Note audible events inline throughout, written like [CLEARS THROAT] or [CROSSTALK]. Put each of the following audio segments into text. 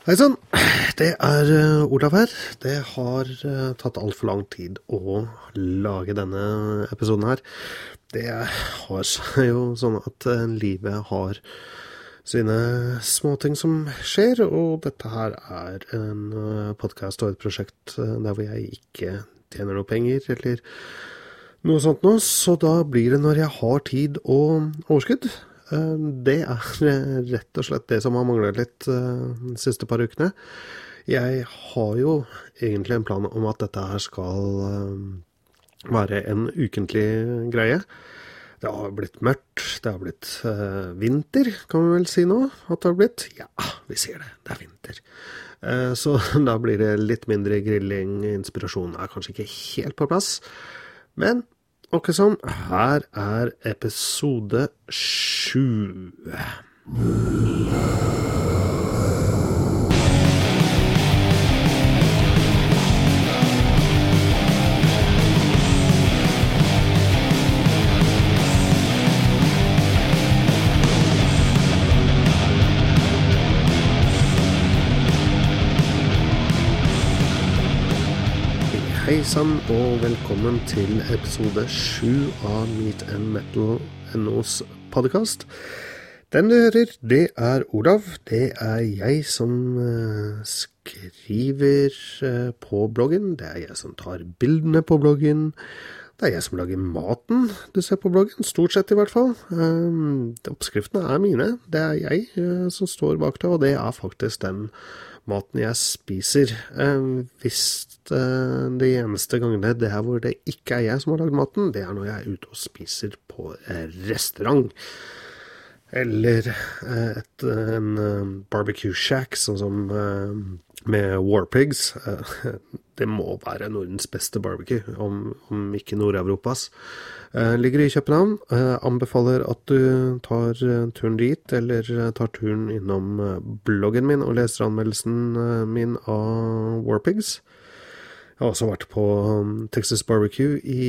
Hei sann, det er uh, Olav her. Det har uh, tatt altfor lang tid å lage denne episoden her. Det har seg [LAUGHS] jo sånn at uh, livet har sine småting som skjer, og dette her er en podkast og et prosjekt der hvor jeg ikke tjener noe penger, eller noe sånt noe, så da blir det når jeg har tid og overskudd. Eh, det er [LAUGHS] rett og slett det som har manglet litt eh, de siste par ukene. Jeg har jo egentlig en plan om at dette her skal eh, være en ukentlig greie. Det har blitt mørkt, det har blitt vinter, kan vi vel si nå at det har blitt. Ja, vi sier det, det er vinter. Så [LAUGHS] da blir det litt mindre grilling. Inspirasjonen er kanskje ikke helt på plass. Men Ok sånn, her er episode sju. Hei sann, og velkommen til episode sju av Meet and Metal NOs podkast. Den du hører, det er Olav. Det er jeg som uh, skriver uh, på bloggen. Det er jeg som tar bildene på bloggen. Det er jeg som lager maten du ser på bloggen, stort sett i hvert fall. Um, oppskriftene er mine. Det er jeg som står bak det, og det er faktisk den maten jeg spiser. Uh, hvis uh, de eneste gangene det er hvor det ikke er jeg som har lagd maten, det er når jeg er ute og spiser på restaurant. Eller et, en barbecue shack, sånn som med Warpigs. [LAUGHS] Det må være Nordens beste barbecue, om, om ikke Nord-Europas. Ligger i København. Anbefaler at du tar turen dit, eller tar turen innom bloggen min og leser anmeldelsen min av Warpigs. Jeg har også vært på Texas Barbecue i,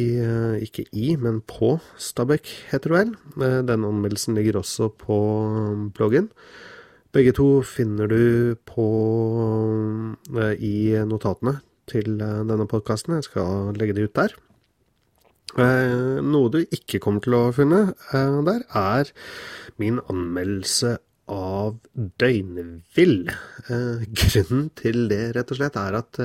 ikke i, men på Stabekk, heter det vel. Den anmeldelsen ligger også på bloggen. Begge to finner du på i notatene til denne podkasten. Jeg skal legge de ut der. Noe du ikke kommer til å finne der, er min anmeldelse av Døgnvill. Grunnen til det, rett og slett, er at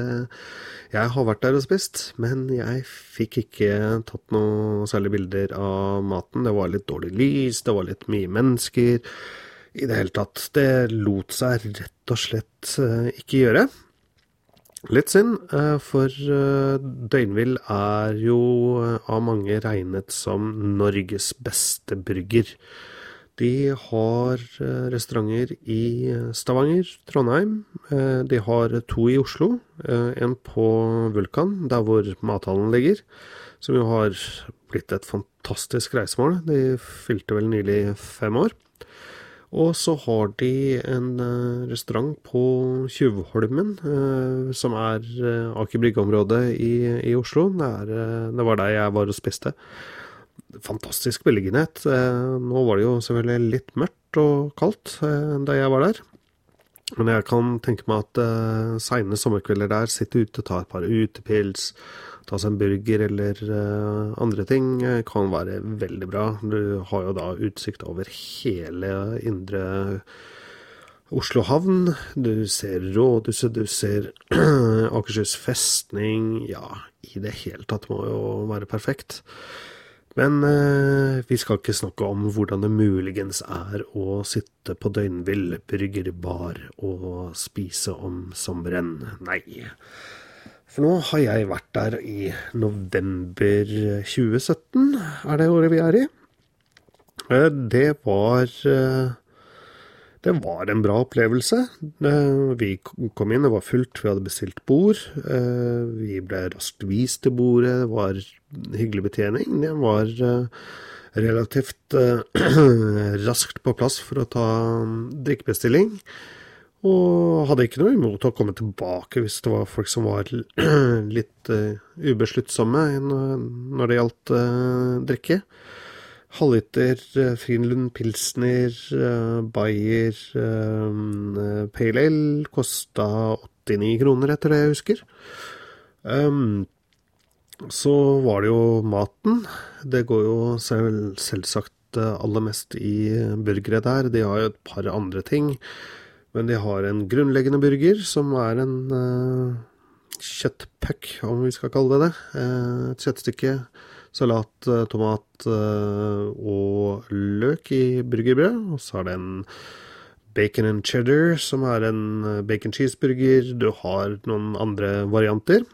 jeg har vært der og spist, men jeg fikk ikke tatt noe særlig bilder av maten. Det var litt dårlig lys, det var litt mye mennesker i det hele tatt. Det lot seg rett og slett ikke gjøre. Litt synd, for Døgnvill er jo av mange regnet som Norges beste brygger. De har restauranter i Stavanger, Trondheim. De har to i Oslo. En på Vulkan, der hvor mathallen ligger, som jo har blitt et fantastisk reisemål. De fylte vel nylig fem år. Og så har de en restaurant på Tjuvholmen, som er Aker Brygge-området i, i, Oslo. Det, er, det, var der jeg var og spiste. Fantastisk beliggenhet. Nå var det jo selvfølgelig litt mørkt og kaldt da jeg var der. Men jeg kan tenke meg at uh, seine sommerkvelder der, sitte ute, ta et par utepils, ta seg en burger eller andre ting, kan være veldig bra. Du har jo da utsikt over hele indre Oslo havn. Du ser rådhuset, du ser [CLEARS THROAT] Akershus festning. Ja, i det hele tatt må jo være perfekt. Men eh, vi skal ikke snakke om hvordan det muligens er å sitte på Døgnvill bryggerbar og spise om sommeren. Nei. For nå har jeg vært der i november 2017, er det året vi er i. Det var det var en bra opplevelse. Vi kom inn, det var fullt, vi hadde bestilt bord. Vi ble raskt vist til bordet, det var hyggelig betjening. Det var relativt [CLEARS THROAT] raskt på plass for å ta drikkebestilling. Og hadde ikke noe imot å komme tilbake hvis det var folk som var [CLEARS THROAT] litt ubesluttsomme når det gjaldt drikke. Halvliter Frydenlund Pilsner Bayer Pale Ale kosta 89 kroner, etter det jeg husker. Um, så var det jo maten. Det går jo selv, selvsagt aller mest i burgere der. De har jo et par andre ting. Men de har en grunnleggende burger, som er en uh, kjøttpuck, om vi skal kalle det det. Et kjøttstykke, salat, uh, tomat og løk i burgerbrød. Og så er det en bacon and cheddar, som er en bacon cheeseburger. Du har noen andre varianter.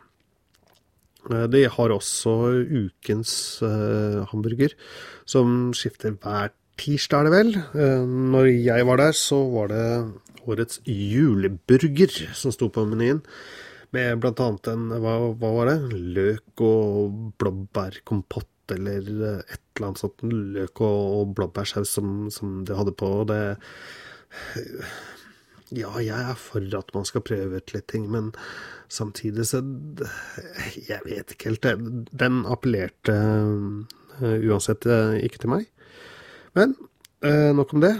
De har også ukens hamburger, som skifter hver tirsdag, er det vel. Når jeg var der, så var det årets juleburger som sto på menyen. Med blant annet en hva, hva var det? Løk og blåbærkompott eller et eller annet sånt. Løk og blåbærsaus som, som de hadde på. Det Ja, jeg er for at man skal prøve ut litt ting, men samtidig så Jeg vet ikke helt. Den appellerte uh, uansett uh, ikke til meg. Men nok om det.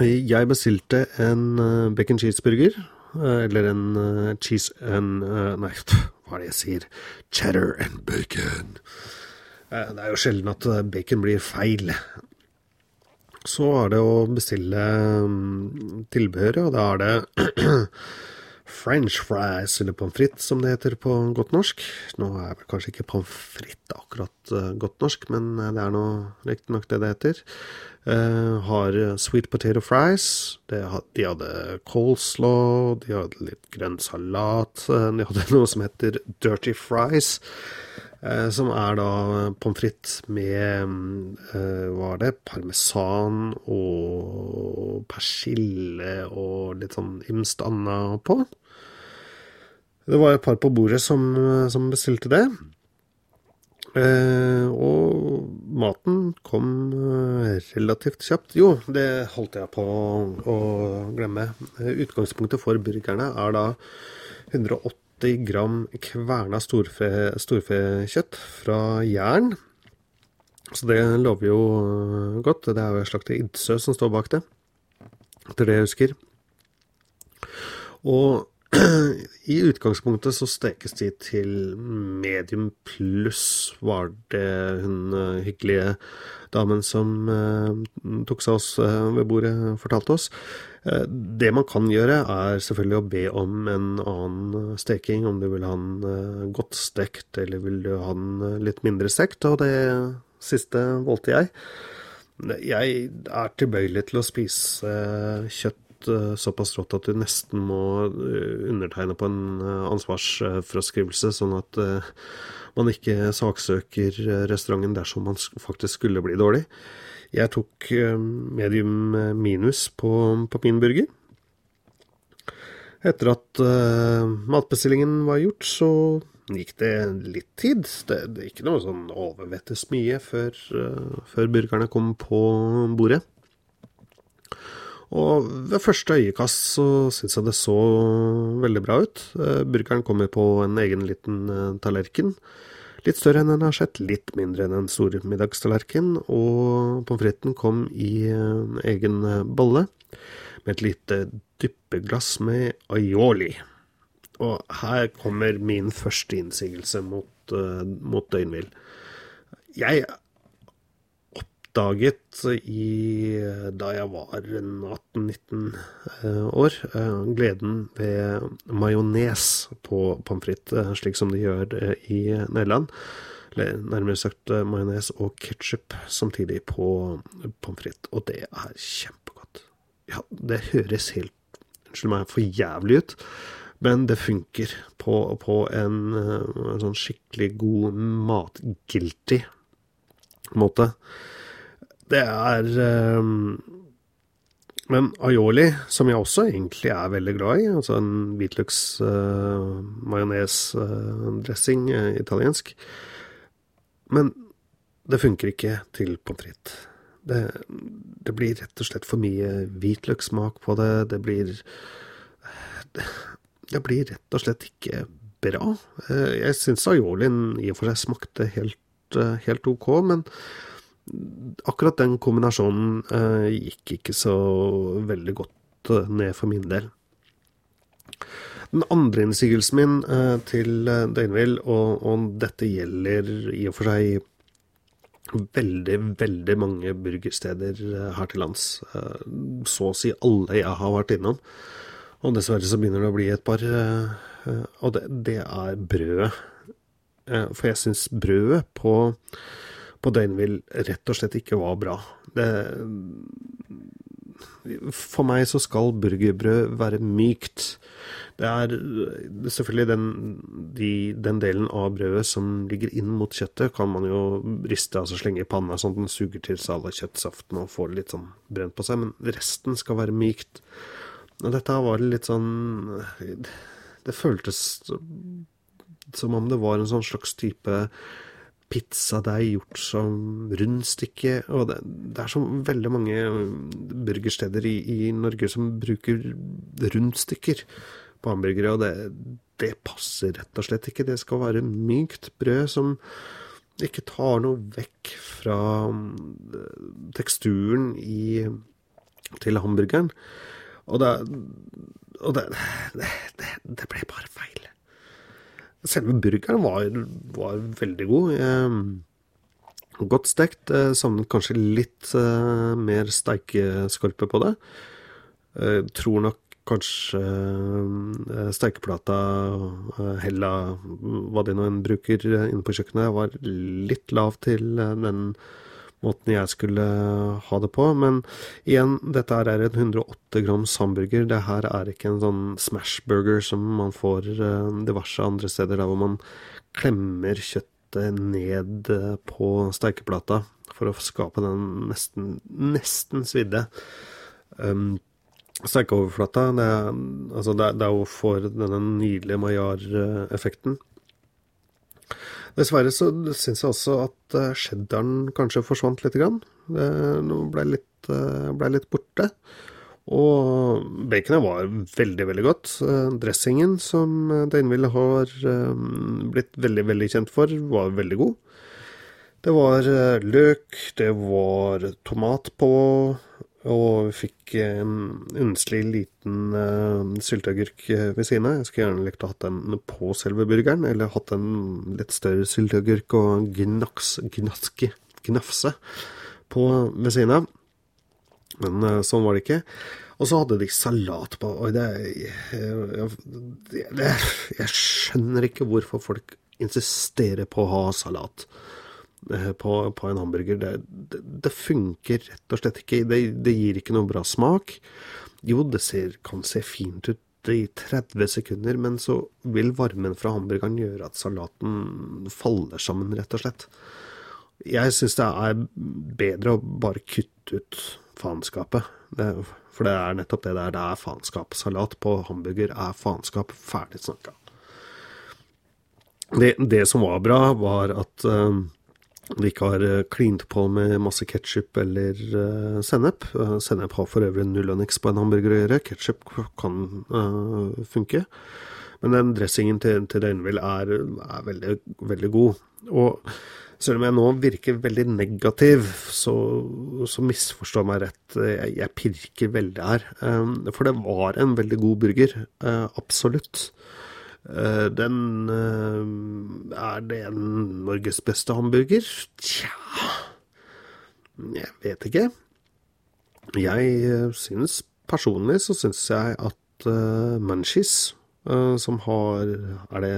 Jeg bestilte en bacon cheeseburger. Uh, eller en uh, cheese and Nei, [LAUGHS] hva er det jeg sier? Cheddar and bacon. det er jo sjelden at bacon blir feil. Så er det å bestille um, tilbehøret, og da er det [CLEARS THROAT] french fries, eller pommes frites som det heter på godt norsk. Nå er vel kanskje ikke pommes frites akkurat godt norsk, men det er nå riktignok det det heter. Uh, har sweet potato fries. de hadde coleslaw, de hadde litt grønn salat. Uh, de hadde [LAUGHS] noe som heter dirty fries, uh, som er da pommes frites med Hva er det? Parmesan og persille og litt sånn ymst anna på. Det var et par på bordet som, som bestilte det. Eh, og maten kom eh, relativt kjapt. Jo, det holdt jeg på å glemme. Utgangspunktet for burgerne er da 180 gram kverna storfe, storfekjøtt fra Jæren. Så det lover jo godt. Det er jo slakter Idsø som står bak det, etter det jeg husker. Og [CLEARS THROAT] I utgangspunktet så stekes de til medium pluss, var det hun eh, hyggelige damen som uh, tok seg oss uh, ved bordet, fortalte oss. Det man kan gjøre, er selvfølgelig å be om en annen steking, om du vil ha den godt stekt, eller vil du ha den litt mindre stekt, og det siste valgte jeg. Jeg er tilbøyelig til å spise kjøtt Eh, såpass rått at du nesten må eh, undertegne på en eh, ansvarsfraskrivelse, sånn at man ikke saksøker restauranten dersom man faktisk skulle bli dårlig. Jeg tok medium minus på, på min burger. Etter at matbestillingen var gjort, så gikk det litt tid. Det, det ikke noe sånn overvettes mye før, uh, før burgerne kom på bordet. Og ved første øyekast så syns jeg det så veldig bra ut. Eh, burgeren kommer på en egen liten eh, tallerken. Litt større enn den har sett, litt mindre enn en stor middagstallerken. Og pommes fritesen kom i en egen bolle med et lite dyppeglass med aioli. Og her kommer min første innsigelse mot, mot døgnvill. Jeg oppdaget i, da jeg var 18-19 eh, år, eh, gleden ved majones på pommes frites, slik som de gjør i Nederland. Nærmere sagt majones og ketsjup samtidig på pommes frites. Og det er kjempegodt. Ja, det høres helt unnskyld meg, for jævlig ut. Men det funker på, på en, en, sånn skikkelig god matguilty måte. Det er um, Men aioli, som jeg også egentlig er veldig glad i, altså en hvitløks uh, majones-dressing, uh, italiensk Men det funker ikke til pommes frites. Det, det, blir rett og slett for mye hvitløkssmak på det. Det blir det, det blir rett og slett ikke bra. Jeg syns aiolien i og for seg smakte helt, helt ok, men akkurat den kombinasjonen uh, gikk ikke så veldig godt ned for min del. Den andre innsigelsen min til Døgnvill, og, og, dette gjelder i og for seg veldig, veldig mange burgersteder her til lands. Så å si alle jeg har vært innom. Og dessverre så begynner det å bli et par. Og det, det er brødet. For jeg syns brødet på på døgnvill rett og slett ikke var bra. Det, for meg så skal burgerbrød være mykt. Det er selvfølgelig den, de, den, delen av brødet som ligger inn mot kjøttet, kan man jo riste, altså slenge i panna sånn at den suger til seg alle kjøttsaften og får litt sånn brent på seg, men resten skal være mykt. Og dette var litt sånn Det føltes som om det var en sånn slags type pizzadeig gjort som rundstykke. Og det, det, er så veldig mange burgersteder i, i, Norge som bruker rundstykker på hamburgere, og det, det, passer rett og slett ikke. Det skal være mykt brød som ikke tar noe vekk fra mm, teksturen i, til hamburgeren. Og det, og det, det ble bare feil. Selve burgeren var, var veldig god. Eh, godt stekt. Eh, savnet kanskje litt eh, mer steikeskorpe på det. Eh, tror nok kanskje eh, steikeplata, eh, hella, hva det nå enn bruker inne på kjøkkenet, var litt lav til den måten jeg skulle ha det på. Men igjen, dette er en 108 grams hamburger. Det her er ikke en sånn smashburger som man får eh, diverse andre steder, der hvor man klemmer kjøttet ned eh, på steikeplata for å skape den nesten, nesten svidde um, steikeoverflata. Det, altså det, det er jo for denne nydelige maillard-effekten. Dessverre så syns jeg også at uh, cheddaren kanskje forsvant litt. Grann. Nå ble litt, uh, ble litt borte. Og baconet var veldig, veldig godt. Dressingen som Deinville har blitt veldig, veldig kjent for, var veldig god. Det var løk, det var tomat på, og fikk en ønskelig liten uh, sylteagurk eh, ved siden av. Jeg skulle gjerne likt å hatt den på selve burgeren, eller hatt en litt større sylteagurk og gnaks, gnaske, gnafse på ved siden av. Men uh, sånn var det ikke. Og så hadde de salat på, og det, jeg, det, jeg skjønner ikke hvorfor folk insisterer på å ha salat. Eh, på, på en hamburger. Det, det, det, funker rett og slett ikke. Det, det, gir ikke noe bra smak. Jo, det ser, kan se fint ut i 30 sekunder, men så vil varmen fra hamburgeren gjøre at salaten faller sammen, rett og slett. Jeg syns det er bedre å bare kutte ut faenskapet. For det er nettopp det der. Det er faenskap. Salat på hamburger er faenskap. Ferdig snakka. Det, det, som var bra, var at uh, de ikke har eh, klint på med masse ketsjup eller uh, sennep. Uh, sennep har for øvrig null og niks på en hamburger å gjøre. Ketsjup kan uh, funke. Men den dressingen til, til Døgnvill er, er, veldig, veldig god. Og selv om jeg nå virker veldig negativ, så, så misforstå meg rett. Jeg, jeg, pirker veldig her. Um, for det var en veldig god burger. absolutt. Eh, den eh, Er det en Norges beste hamburger? Tja Jeg vet ikke. Jeg eh, synes Personlig så syns jeg at uh, Munchies, uh, som har Er det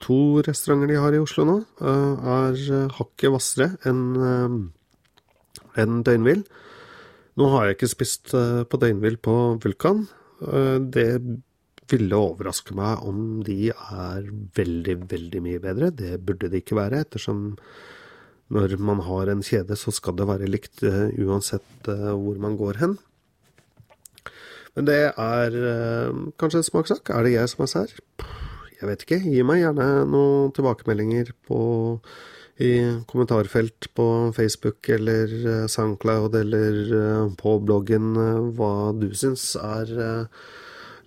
to restauranter de har i Oslo nå, uh, er hakket hvassere enn en Døgnvill. Nå har jeg ikke spist på Døgnvill på Vulkan. Det ville overraske meg om de er veldig, veldig mye bedre. Det burde de ikke være, ettersom når man har en kjede, så skal det være likt uh, uansett uh, hvor man går hen. Men det er uh, kanskje en smakssak. Er det jeg som er sær? Jeg vet ikke. Gi meg gjerne noen tilbakemeldinger på i kommentarfelt på Facebook eller SoundCloud eller på bloggen hva du syns er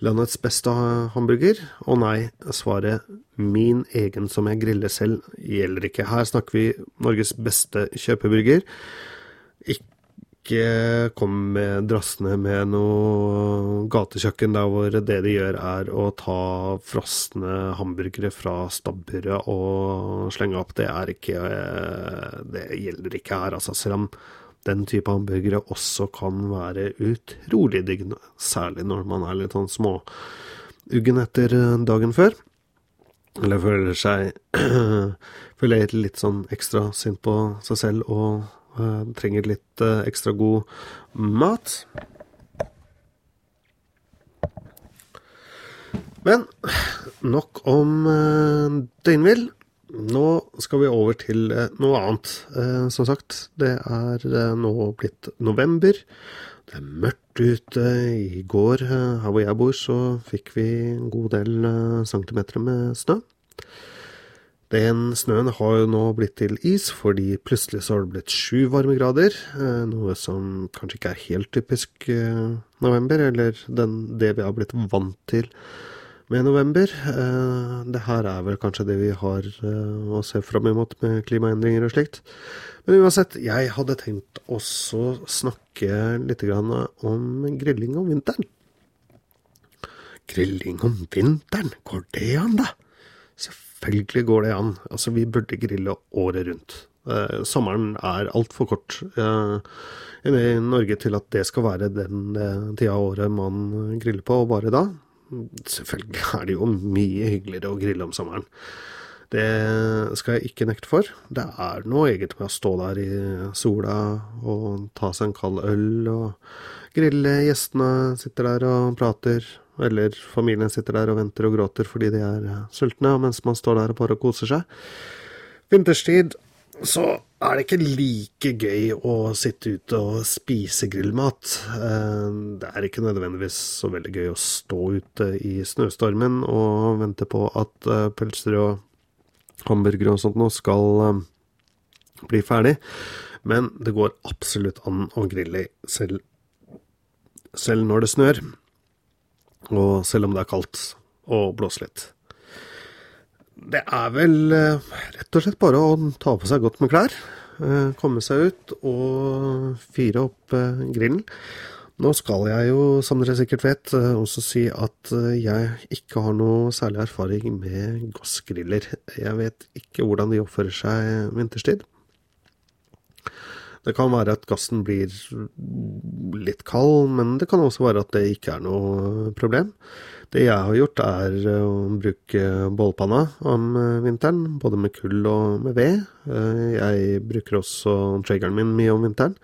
landets beste hamburger? Og nei, svaret min egen som jeg griller selv gjelder ikke. Her snakker vi Norges beste kjøpeburger. Ikke kom med drassende med noe gatekjøkken der hvor det de gjør er å ta frosne hamburgere fra stabburet og slenge opp. Det er ikke Det gjelder ikke her, altså. Selv om den type hamburgere også kan være utrolig digg, særlig når man er litt sånn småuggen etter eh, dagen før. Eller føler seg [CLEARS THROAT] føler litt sånn ekstra synd på seg selv og uh, trenger litt uh, ekstra god mat. Men nok om uh, døgnvill. Nå skal vi over til eh, noe annet. Eh, som sagt, det er eh, nå blitt november. Det er mørkt ute. I går, her hvor jeg bor, så fikk vi en god del centimeter med snø. Den snøen har jo nå blitt til is, fordi plutselig så har det blitt sju varmegrader. Noe som kanskje ikke er helt typisk november, eller den, det vi har blitt vant til med november. Eh, det her er vel kanskje det vi har eh, å se fram imot med klimaendringer og slikt. Men uansett, jeg hadde tenkt også snakke litt om grilling om vinteren. Grilling om vinteren, går det an, da? Selvfølgelig går det an. Altså, vi burde grille året rundt. Eh, sommeren er altfor kort eh, i Norge til at det skal være den eh, tida av året man griller på, og bare da. Selvfølgelig er det jo mye hyggeligere å grille om sommeren. Det skal jeg ikke nekte for. Det er noe eget med å stå der i sola og ta seg en kald øl og grille. Gjestene sitter der og prater, eller familien sitter der og venter og gråter fordi de er sultne, mens man står der og bare koser seg. Vinterstid så er det ikke like gøy å sitte ute og spise grillmat. Eh, det er ikke nødvendigvis så veldig gøy å stå ute i snøstormen og vente på at eh, pølser og hamburgere og sånt nå skal eh, bli ferdig, men det går absolutt an å grille selv, selv når det snør, og selv om det er kaldt og blåser litt. Det er vel eh, rett og slett bare å ta på seg godt med klær. Eh, komme seg ut og fyre opp eh, grillen. Nå skal jeg jo, som dere sikkert vet, også si at jeg ikke har noe særlig erfaring med gassgriller. Jeg vet ikke hvordan de oppfører seg vinterstid. Det kan være at gassen blir litt kald, men det kan også være at det ikke er noe problem. Det jeg har gjort, er eh, å bruke bålpanna om eh, vinteren, både med kull og med ved. Eh, jeg bruker også triggeren min mye om vinteren.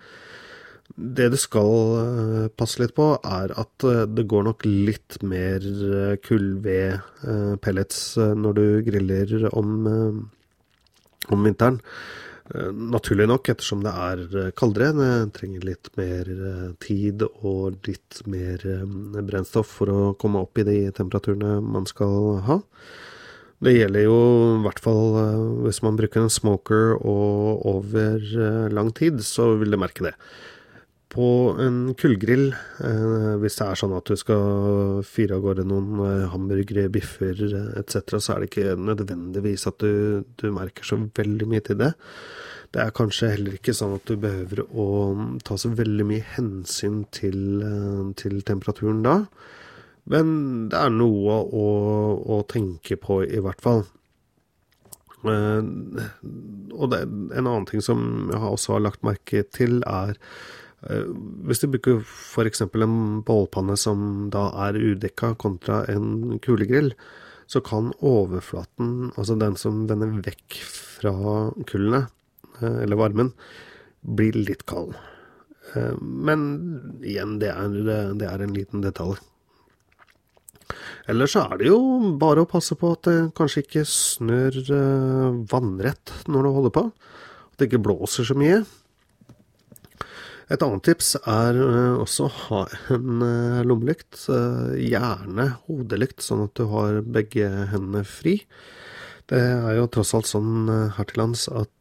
Det du skal passe litt på, er at det går nok litt mer kull ved pellets når du griller om, om vinteren. Eh, naturlig nok, ettersom det er eh, kaldere. Det trenger litt mer eh, tid og litt mer brennstoff for å komme opp i de temperaturene man skal ha. Det gjelder jo i hvert fall hvis man bruker en smoker og over lang tid, så vil det merke det. På en kullgrill, hvis det er sånn at du skal fyre av gårde noen hamburgere, biffer etc., så er det ikke nødvendigvis at du, du merker så veldig mye til det. Det er kanskje heller ikke sånn at du behøver å ta så veldig mye hensyn til, eh, til temperaturen da. Men det er noe å, å tenke på, i hvert fall. Uh, og det, en annen ting som jeg også har lagt merke til, er hvis du bruker f.eks. en bålpanne som da er udekka kontra en kulegrill, så kan overflaten, altså den som vender vekk fra kullene, Eh, eller varmen, bli litt kald. Eh, men igjen, det er, det er en liten detalj. Ellers så er det jo bare å passe på at det kanskje ikke snør eh, vannrett når du holder på. At det ikke blåser så mye. Et annet tips er også å ha en lommelykt, gjerne hodelykt, sånn at du har begge hendene fri. Det er jo tross alt sånn eh, her til lands at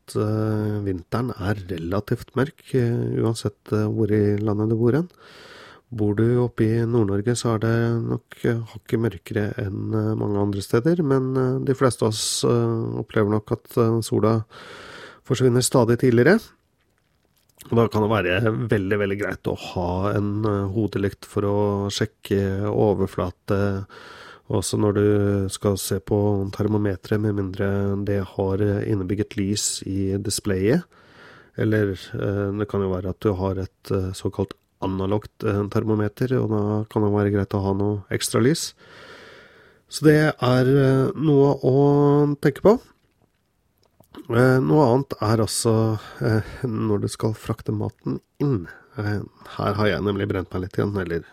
vinteren er relativt mørk, uansett hvor i landet du bor hen. Bor du oppe i Nord-Norge, så er det nok hakket mørkere enn mange andre steder, men de fleste av oss opplever nok at sola forsvinner stadig tidligere. Og da kan det være veldig, veldig greit å ha en hodelykt for å sjekke overflate også når du skal se på termometeret, med mindre det har innebygget lys i displayet. Eller eh, det kan jo være at du har et eh, såkalt analogt eh, termometer, og da kan det være greit å ha noe ekstra lys. Så det er noe å tenke på. Noe annet er altså når du skal frakte maten inn. Her har jeg nemlig brent meg litt igjen, eller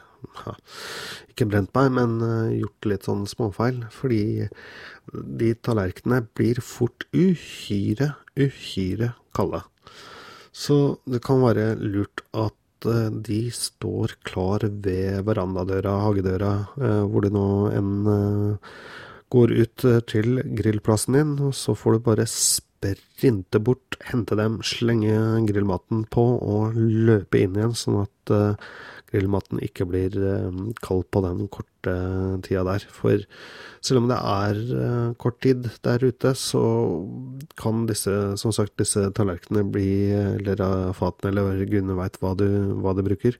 ikke brent meg, men gjort litt sånn småfeil. Fordi de tallerkenene blir fort uhyre, uhyre kalde. Så det kan være lurt at de står klar ved verandadøra, hagedøra, hvor du nå enn går ut til grillplassen din, og så får du bare sprinte bort, hente dem, slenge grillmaten på og løpe inn igjen, sånn at grillmaten ikke blir eh, kald på den korte tida der. For selv om det er eh, kort tid der ute, så kan disse, som sagt, disse tallerkenene bli, eller fatene, eller gudene veit hva, hva, du bruker,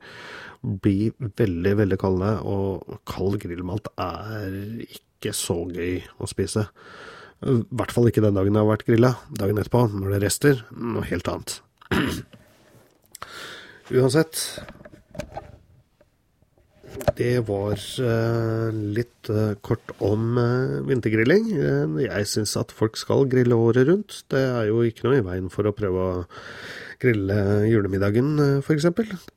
bli veldig, veldig kalde. Og kald grillmat er ikke så gøy å spise. I hvert fall ikke den dagen det har vært grilla. Dagen etterpå, når det rester, noe helt annet. [CLEARS THROAT] Uansett, det var uh, litt uh, kort om uh, vintergrilling. jeg syns at folk skal grille året rundt. Det er jo ikke noe i veien for å prøve å grille julemiddagen, f.eks.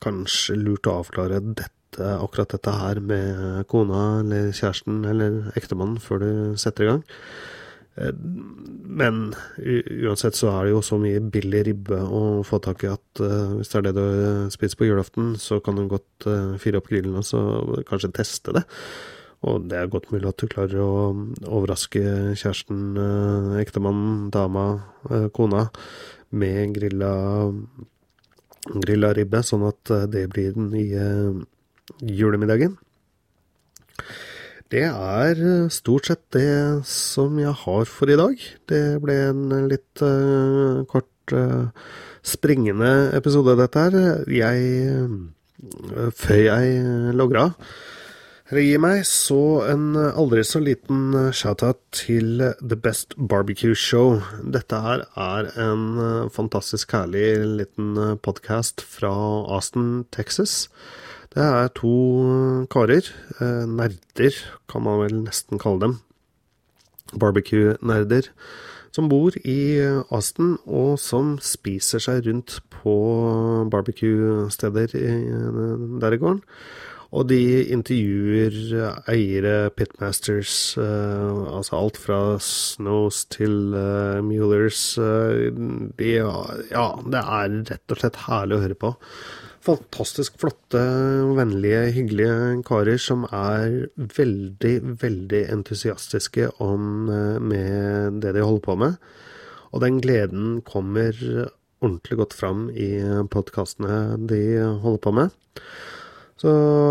Kanskje lurt å avklare dette, akkurat dette her med kona eller kjæresten eller ektemannen før du setter i gang. Eh, men uansett så er det jo så mye billig ribbe å få tak i at uh, hvis det er det du spiser på julaften, så kan du godt uh, fyre opp grillen og så kanskje teste det. Og det er godt mulig at du klarer å overraske kjæresten, uh, ektemannen, dama, kona med grilla, grilla ribbe, sånn at det blir den nye julemiddagen. Det er eh, stort sett det som jeg har for i dag. Det ble en litt uh, kort uh, springende episode, dette her. Jeg uh, Før jeg eller gir meg, så en aldri så liten shout-out til The Best Barbecue Show. Dette her er en fantastisk herlig liten podkast fra Aston, Texas. Det er to karer, eh, nerder kan man vel nesten kalle dem, barbecue-nerder, som bor i Aston, og som spiser seg rundt på barbecue-steder der i gården. Og de intervjuer eiere, pitmasters, eh, altså alt fra Snows til eh, Muellers. Eh, de, ja, det er rett og slett herlig å høre på fantastisk flotte, vennlige, hyggelige karer som er veldig, veldig entusiastiske om, eh, med det de holder på med. Og den gleden kommer ordentlig godt fram i podkastene de holder på med. Så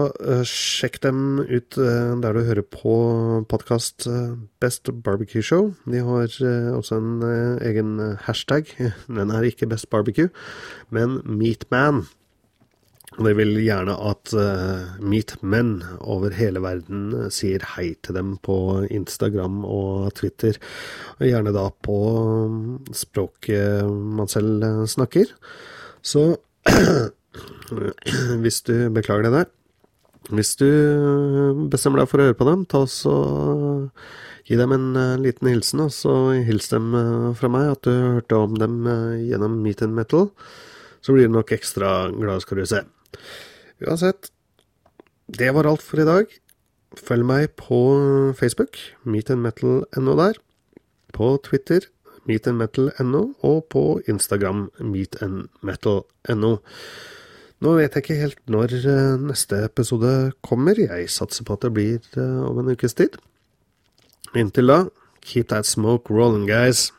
uh, sjekk dem ut uh, der du hører på podkast uh, Best Barbecue Show. De har også en egen hashtag. [LAUGHS] Den er ikke Best Barbecue, men Meatman. Og de vil gjerne at uh, Meet Men over hele verden uh, sier hei til dem på Instagram og Twitter. Og gjerne da på um, språket man selv snakker. Så [CLEARS THROAT] hvis du Beklager det der. Hvis du bestemmer deg for å høre på dem, ta oss og gi dem en liten hilsen, og så hils dem fra meg at du hørte om dem gjennom Meet and Metal. Så blir du nok ekstra glad, skal du se. Uansett, det var alt for i dag. Følg meg på Facebook, meetandmetal.no der. På Twitter, meetandmetal.no, og på Instagram, meetandmetal.no. Nå vet jeg ikke helt når eh, neste episode kommer. Jeg satser på at det blir eh, om en ukes tid. Inntil da, keep that smoke rolling, guys.